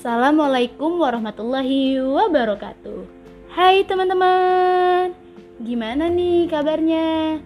Assalamualaikum warahmatullahi wabarakatuh. Hai teman-teman, gimana nih kabarnya?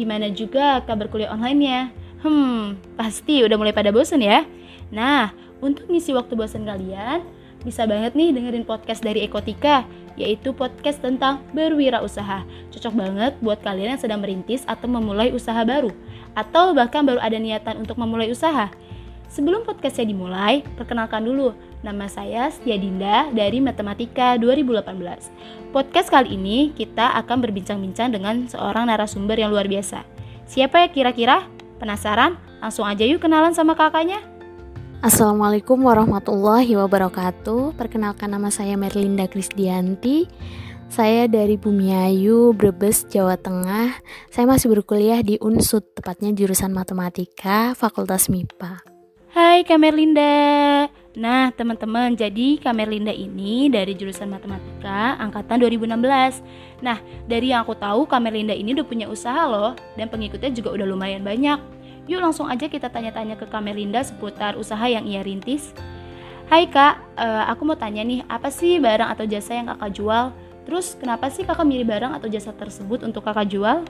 Gimana juga kabar kuliah online-nya? Hmm, pasti udah mulai pada bosen ya? Nah, untuk ngisi waktu bosan kalian, bisa banget nih dengerin podcast dari Ekotika, yaitu podcast tentang berwirausaha. Cocok banget buat kalian yang sedang merintis atau memulai usaha baru, atau bahkan baru ada niatan untuk memulai usaha. Sebelum podcastnya dimulai, perkenalkan dulu, nama saya Setia Dinda dari Matematika 2018. Podcast kali ini kita akan berbincang-bincang dengan seorang narasumber yang luar biasa. Siapa ya kira-kira? Penasaran? Langsung aja yuk kenalan sama kakaknya. Assalamualaikum warahmatullahi wabarakatuh. Perkenalkan nama saya Merlinda Krisdianti. Saya dari Bumiayu, Brebes, Jawa Tengah. Saya masih berkuliah di UNSUD, tepatnya jurusan Matematika, Fakultas MIPA. Hai Kamerlinda. Nah, teman-teman, jadi Kamerlinda ini dari jurusan Matematika angkatan 2016. Nah, dari yang aku tahu Kamerlinda ini udah punya usaha loh dan pengikutnya juga udah lumayan banyak. Yuk langsung aja kita tanya-tanya ke Kamerlinda seputar usaha yang ia rintis. Hai Kak, uh, aku mau tanya nih, apa sih barang atau jasa yang Kakak jual? Terus kenapa sih Kakak milih barang atau jasa tersebut untuk Kakak jual?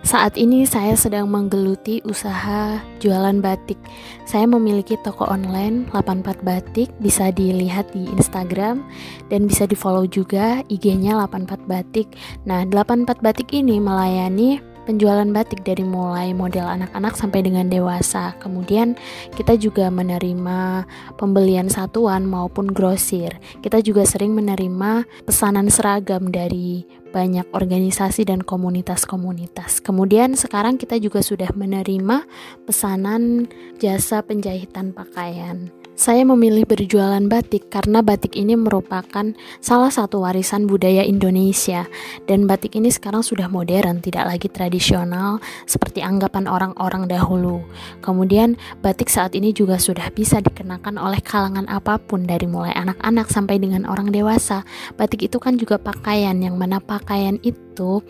Saat ini saya sedang menggeluti usaha jualan batik. Saya memiliki toko online 84 Batik, bisa dilihat di Instagram dan bisa di-follow juga IG-nya 84 Batik. Nah, 84 Batik ini melayani penjualan batik dari mulai model anak-anak sampai dengan dewasa. Kemudian kita juga menerima pembelian satuan maupun grosir. Kita juga sering menerima pesanan seragam dari banyak organisasi dan komunitas-komunitas. Kemudian sekarang kita juga sudah menerima pesanan jasa penjahitan pakaian. Saya memilih berjualan batik karena batik ini merupakan salah satu warisan budaya Indonesia dan batik ini sekarang sudah modern, tidak lagi tradisional seperti anggapan orang-orang dahulu. Kemudian batik saat ini juga sudah bisa dikenakan oleh kalangan apa pun dari mulai anak-anak sampai dengan orang dewasa. Batik itu kan juga pakaian yang mana pakaian itu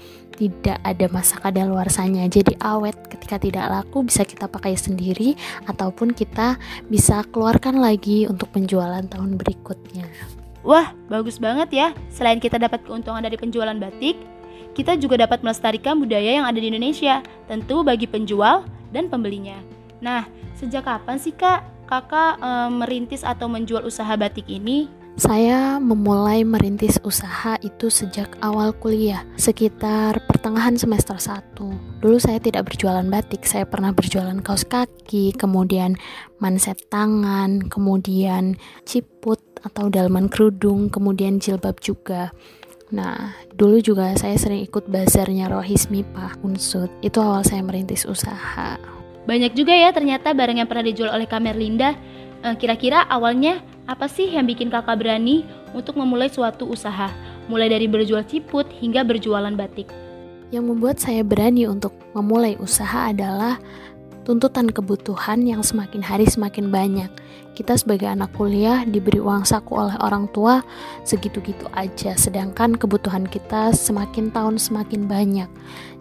tidak ada masa kadaluarsanya jadi awet ketika tidak laku bisa kita pakai sendiri ataupun kita bisa keluarkan lagi untuk penjualan tahun berikutnya Wah, bagus banget ya. Selain kita dapat keuntungan dari penjualan batik, kita juga dapat melestarikan budaya yang ada di Indonesia, tentu bagi penjual dan pembelinya. Nah, sejak kapan sih Kak, Kakak e, merintis atau menjual usaha batik ini? Saya memulai merintis usaha itu sejak awal kuliah, sekitar pertengahan semester 1. Dulu saya tidak berjualan batik, saya pernah berjualan kaos kaki, kemudian manset tangan, kemudian ciput atau dalman kerudung, kemudian jilbab juga. Nah, dulu juga saya sering ikut bazarnya Rohis Mipa, Unsut. Itu awal saya merintis usaha. Banyak juga ya ternyata barang yang pernah dijual oleh Kamerlinda. Eh, kira-kira awalnya apa sih yang bikin kakak berani untuk memulai suatu usaha, mulai dari berjual ciput hingga berjualan batik? Yang membuat saya berani untuk memulai usaha adalah tuntutan kebutuhan yang semakin hari semakin banyak. Kita sebagai anak kuliah diberi uang saku oleh orang tua segitu-gitu aja, sedangkan kebutuhan kita semakin tahun semakin banyak.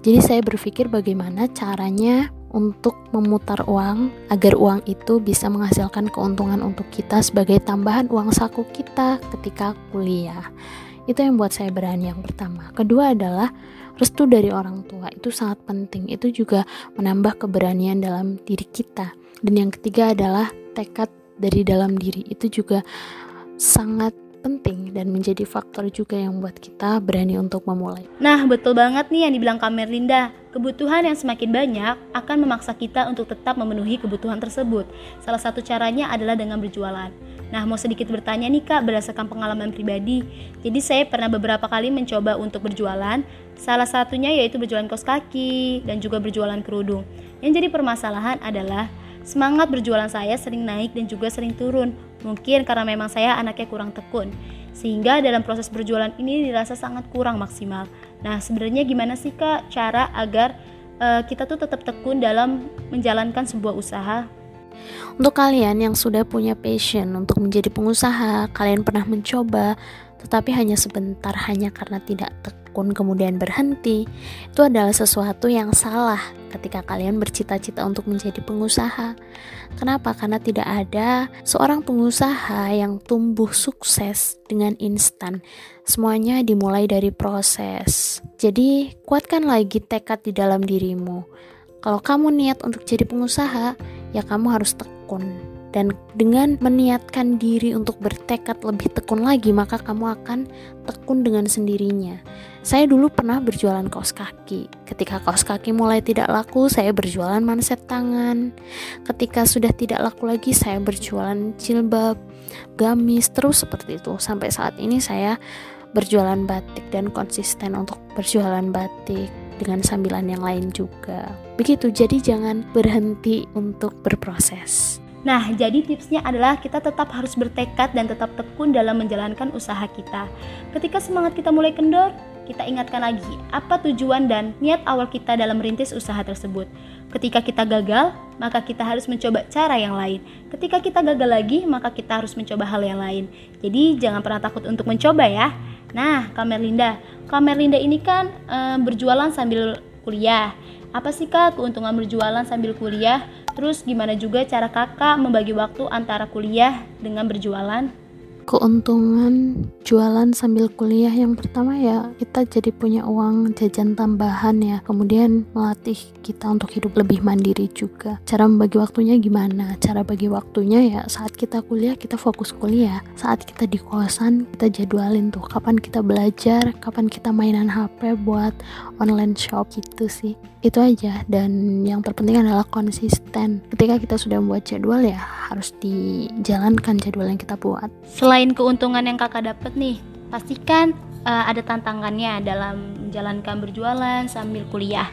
Jadi saya berpikir bagaimana caranya untuk memutar uang agar uang itu bisa menghasilkan keuntungan untuk kita sebagai tambahan uang saku kita ketika kuliah. Itu yang buat saya berani yang pertama. Kedua adalah restu dari orang tua itu sangat penting. Itu juga menambah keberanian dalam diri kita. Dan yang ketiga adalah tekad dari dalam diri itu juga sangat penting dan menjadi faktor juga yang buat kita berani untuk memulai. Nah, betul banget nih yang dibilang Kamerlinda. Kebutuhan yang semakin banyak akan memaksa kita untuk tetap memenuhi kebutuhan tersebut. Salah satu caranya adalah dengan berjualan. Nah, mau sedikit bertanya nih Kak, berdasarkan pengalaman pribadi. Jadi saya pernah beberapa kali mencoba untuk berjualan. Salah satunya yaitu berjualan kos kaki dan juga berjualan kerudung. Yang jadi permasalahan adalah semangat berjualan saya sering naik dan juga sering turun. Mungkin karena memang saya anaknya kurang tekun. Sehingga dalam proses berjualan ini dirasa sangat kurang maksimal. Nah, sebenarnya gimana sih Kak cara agar uh, kita tuh tetap tekun dalam menjalankan sebuah usaha? Untuk kalian yang sudah punya passion untuk menjadi pengusaha, kalian pernah mencoba tetapi hanya sebentar hanya karena tidak tekun kemudian berhenti, itu adalah sesuatu yang salah ketika kalian bercita-cita untuk menjadi pengusaha. Kenapa? Karena tidak ada seorang pengusaha yang tumbuh sukses dengan instan. Semuanya dimulai dari proses. Jadi, kuatkan lagi tekad di dalam dirimu. Kalau kamu niat untuk jadi pengusaha, ya kamu harus tekun. Dan dengan meniatkan diri untuk bertekad lebih tekun lagi maka kamu akan tekun dengan sendirinya. Saya dulu pernah berjualan kaos kaki. Ketika kaos kaki mulai tidak laku saya berjualan manset tangan. Ketika sudah tidak laku lagi saya berjualan jilbab gamis terus seperti itu. Sampai saat ini saya berjualan batik dan konsisten untuk berjualan batik dengan sambilan yang lain juga. Begitu, jadi jangan berhenti untuk berproses. Nah, jadi tipsnya adalah kita tetap harus bertekad dan tetap tekun dalam menjalankan usaha kita. Ketika semangat kita mulai kendor, kita ingatkan lagi apa tujuan dan niat awal kita dalam merintis usaha tersebut. Ketika kita gagal, maka kita harus mencoba cara yang lain. Ketika kita gagal lagi, maka kita harus mencoba hal yang lain. Jadi jangan pernah takut untuk mencoba ya. Nah, Kamerlinda, Kamerlinda ini kan e, berjualan sambil kuliah. Apa sih kak keuntungan berjualan sambil kuliah? Terus gimana juga cara kakak membagi waktu antara kuliah dengan berjualan? keuntungan jualan sambil kuliah yang pertama ya kita jadi punya uang jajan tambahan ya. Kemudian melatih kita untuk hidup lebih mandiri juga. Cara membagi waktunya gimana? Cara bagi waktunya ya saat kita kuliah kita fokus kuliah. Saat kita di kosan kita jadwalin tuh kapan kita belajar kapan kita mainan HP buat online shop gitu sih itu aja dan yang terpenting adalah konsisten. Ketika kita sudah membuat jadwal ya harus dijalankan jadwal yang kita buat. Selain keuntungan yang kakak dapat nih pastikan uh, ada tantangannya dalam menjalankan berjualan sambil kuliah.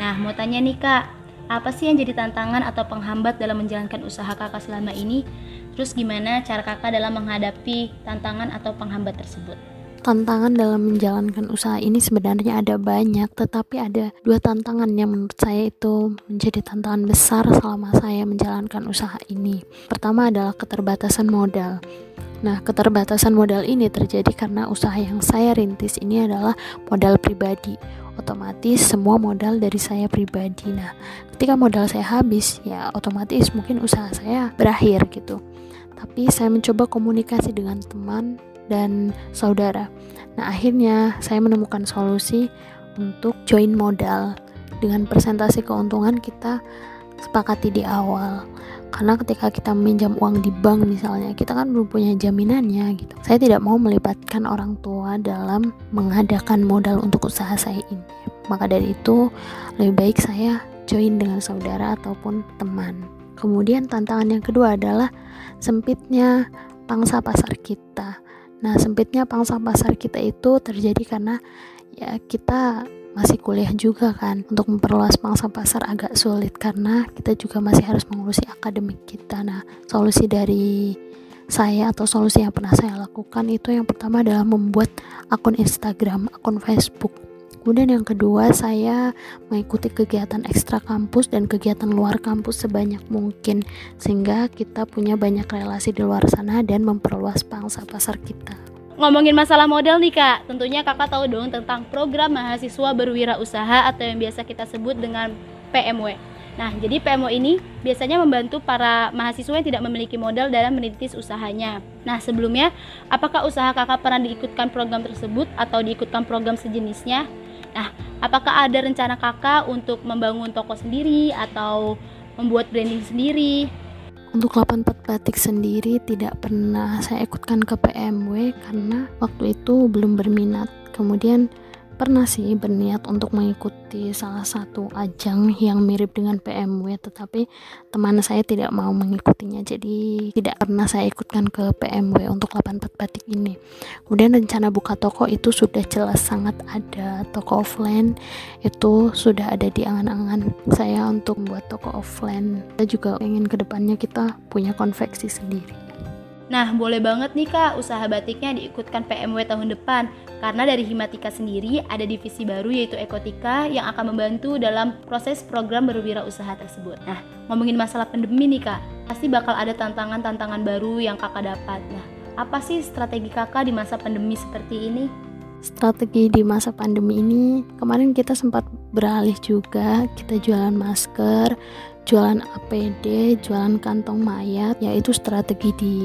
Nah mau tanya nih kak apa sih yang jadi tantangan atau penghambat dalam menjalankan usaha kakak selama ini? Terus gimana cara kakak dalam menghadapi tantangan atau penghambat tersebut tantangan dalam menjalankan usaha ini sebenarnya ada banyak, tetapi ada dua tantangan yang menurut saya itu menjadi tantangan besar selama saya menjalankan usaha ini. Pertama adalah keterbatasan modal. Nah, keterbatasan modal ini terjadi karena usaha yang saya rintis ini adalah modal pribadi. Otomatis semua modal dari saya pribadi. Nah, ketika modal saya habis, ya otomatis mungkin usaha saya berakhir gitu. Tapi saya mencoba komunikasi dengan teman dan saudara. Nah, akhirnya saya menemukan solusi untuk join modal dengan presentasi keuntungan kita sepakati di awal. Karena ketika kita meminjam uang di bank misalnya, kita kan belum punya jaminannya gitu. Saya tidak mau melibatkan orang tua dalam mengadakan modal untuk usaha saya ini. Maka dari itu, lebih baik saya join dengan saudara ataupun teman. Kemudian tantangan yang kedua adalah sempitnya pangsa pasar kita. Nah, sempitnya pangsa pasar kita itu terjadi karena ya kita masih kuliah juga kan untuk memperluas pangsa pasar agak sulit karena kita juga masih harus mengurusi akademik kita. Nah, solusi dari saya atau solusi yang pernah saya lakukan itu yang pertama adalah membuat akun Instagram, akun Facebook Kemudian yang kedua, saya mengikuti kegiatan ekstra kampus dan kegiatan luar kampus sebanyak mungkin sehingga kita punya banyak relasi di luar sana dan memperluas pangsa pasar kita. Ngomongin masalah modal nih kak, tentunya kakak tahu dong tentang program mahasiswa berwirausaha atau yang biasa kita sebut dengan PMW. Nah, jadi PMO ini biasanya membantu para mahasiswa yang tidak memiliki modal dalam merintis usahanya. Nah, sebelumnya, apakah usaha kakak pernah diikutkan program tersebut atau diikutkan program sejenisnya? Nah, apakah ada rencana kakak untuk membangun toko sendiri atau membuat branding sendiri? Untuk 84 batik sendiri tidak pernah saya ikutkan ke PMW karena waktu itu belum berminat. Kemudian pernah sih berniat untuk mengikuti salah satu ajang yang mirip dengan PMW tetapi teman saya tidak mau mengikutinya. Jadi tidak pernah saya ikutkan ke PMW untuk 84 batik ini. Kemudian rencana buka toko itu sudah jelas sangat ada. Toko offline itu sudah ada di angan-angan saya untuk membuat toko offline. Kita juga ingin ke depannya kita punya konveksi sendiri. Nah, boleh banget nih Kak usaha batiknya diikutkan PMW tahun depan karena dari Himatika sendiri ada divisi baru yaitu Ekotika yang akan membantu dalam proses program berwirausaha tersebut. Nah, ngomongin masalah pandemi nih Kak, pasti bakal ada tantangan-tantangan baru yang Kakak dapat. Nah, apa sih strategi Kakak di masa pandemi seperti ini? strategi di masa pandemi ini kemarin kita sempat beralih juga kita jualan masker jualan APD jualan kantong mayat yaitu strategi di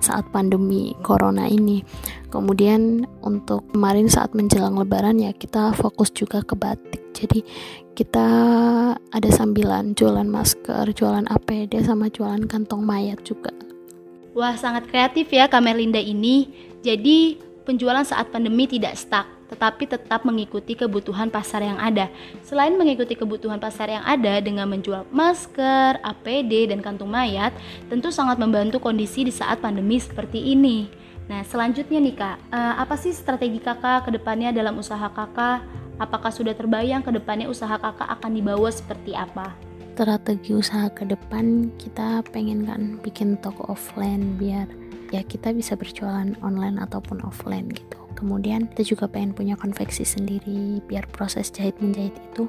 saat pandemi corona ini. Kemudian untuk kemarin saat menjelang lebaran ya kita fokus juga ke batik. Jadi kita ada sambilan jualan masker jualan APD sama jualan kantong mayat juga. Wah, sangat kreatif ya Kamerlinda ini. Jadi, penjualan saat pandemi tidak stuck, tetapi tetap mengikuti kebutuhan pasar yang ada. Selain mengikuti kebutuhan pasar yang ada dengan menjual masker, APD, dan kantung mayat, tentu sangat membantu kondisi di saat pandemi seperti ini. Nah, selanjutnya nih Kak, eh, apa sih strategi Kakak ke depannya dalam usaha Kakak? Apakah sudah terbayang ke depannya usaha Kakak akan dibawa seperti apa? strategi usaha ke depan kita pengen kan bikin toko offline biar ya kita bisa berjualan online ataupun offline gitu kemudian kita juga pengen punya konveksi sendiri biar proses jahit menjahit itu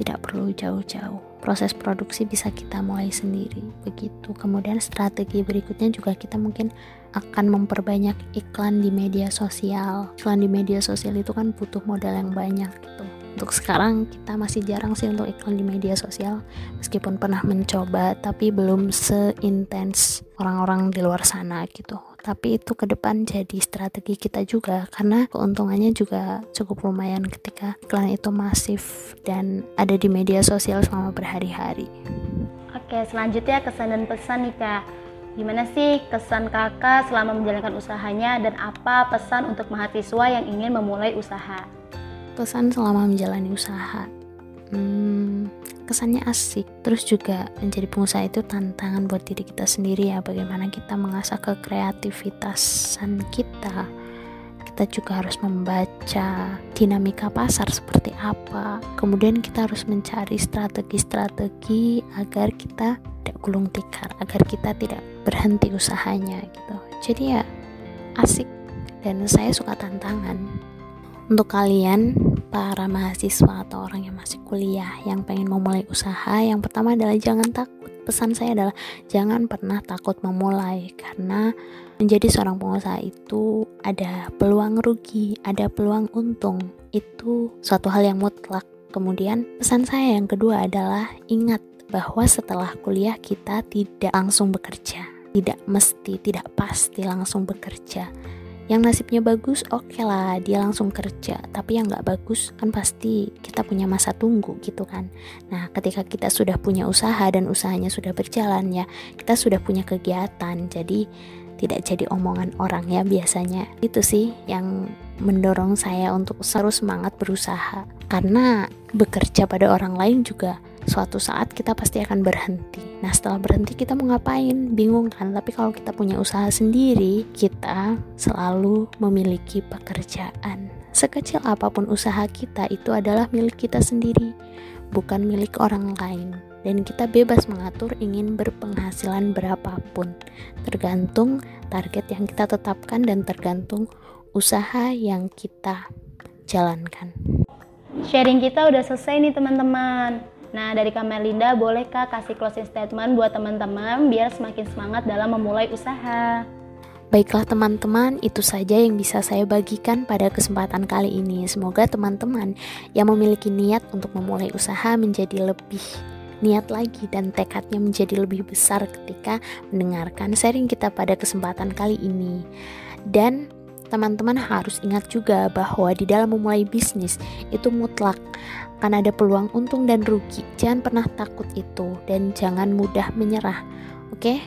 tidak perlu jauh-jauh. Proses produksi bisa kita mulai sendiri begitu. Kemudian strategi berikutnya juga kita mungkin akan memperbanyak iklan di media sosial. Iklan di media sosial itu kan butuh modal yang banyak gitu. Untuk sekarang kita masih jarang sih untuk iklan di media sosial meskipun pernah mencoba tapi belum seintens orang-orang di luar sana gitu tapi itu ke depan jadi strategi kita juga karena keuntungannya juga cukup lumayan ketika iklan itu masif dan ada di media sosial selama berhari-hari Oke, selanjutnya kesan dan pesan nih Kak. Gimana sih kesan kakak selama menjalankan usahanya dan apa pesan untuk mahasiswa yang ingin memulai usaha? pesan selama menjalani usaha hmm, kesannya asik. Terus juga menjadi pengusaha itu tantangan buat diri kita sendiri ya bagaimana kita mengasah kekreativitasan kita. Kita juga harus membaca dinamika pasar seperti apa. Kemudian kita harus mencari strategi-strategi agar kita tidak gulung tikar agar kita tidak berhenti usahanya gitu. Jadi ya asik. Dan saya suka tantangan untuk kalian para mahasiswa atau orang yang masih kuliah yang pengen memulai usaha, yang pertama adalah jangan takut. Pesan saya adalah jangan pernah takut memulai karena menjadi seorang pengusaha itu ada peluang rugi, ada peluang untung. Itu suatu hal yang mutlak. Kemudian pesan saya yang kedua adalah ingat bahwa setelah kuliah kita tidak langsung bekerja, tidak mesti, tidak pasti langsung bekerja yang nasibnya bagus oke okay lah dia langsung kerja. Tapi yang nggak bagus kan pasti kita punya masa tunggu gitu kan. Nah ketika kita sudah punya usaha dan usahanya sudah berjalan ya kita sudah punya kegiatan. Jadi tidak jadi omongan orang ya biasanya. Itu sih yang mendorong saya untuk terus semangat berusaha. Karena bekerja pada orang lain juga suatu saat kita pasti akan berhenti. Nah, setelah berhenti kita mau ngapain? Bingung kan? Tapi kalau kita punya usaha sendiri, kita selalu memiliki pekerjaan. Sekecil apa pun usaha kita itu adalah milik kita sendiri, bukan milik orang lain. Dan kita bebas mengatur ingin berpenghasilan berapapun, tergantung target yang kita tetapkan dan tergantung usaha yang kita jalankan. Sharing kita udah selesai nih teman-teman. Nah, dari Kamelinda, bolehkah kasih closing statement buat teman-teman biar semakin semangat dalam memulai usaha? Baiklah teman-teman, itu saja yang bisa saya bagikan pada kesempatan kali ini. Semoga teman-teman yang memiliki niat untuk memulai usaha menjadi lebih niat lagi dan tekadnya menjadi lebih besar ketika mendengarkan sharing kita pada kesempatan kali ini. Dan teman-teman harus ingat juga bahwa di dalam memulai bisnis itu mutlak akan ada peluang untung dan rugi. Jangan pernah takut itu dan jangan mudah menyerah. Oke?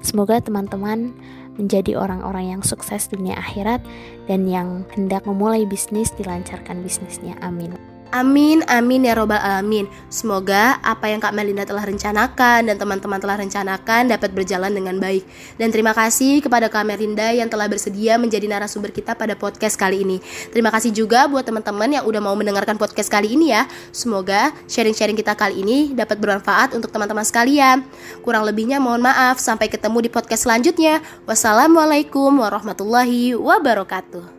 Semoga teman-teman menjadi orang-orang yang sukses dunia akhirat dan yang hendak memulai bisnis dilancarkan bisnisnya. Amin. Amin, amin ya robbal alamin. Semoga apa yang Kak Melinda telah rencanakan dan teman-teman telah rencanakan dapat berjalan dengan baik. Dan terima kasih kepada Kak Melinda yang telah bersedia menjadi narasumber kita pada podcast kali ini. Terima kasih juga buat teman-teman yang udah mau mendengarkan podcast kali ini ya. Semoga sharing-sharing kita kali ini dapat bermanfaat untuk teman-teman sekalian. Kurang lebihnya mohon maaf. Sampai ketemu di podcast selanjutnya. Wassalamualaikum warahmatullahi wabarakatuh.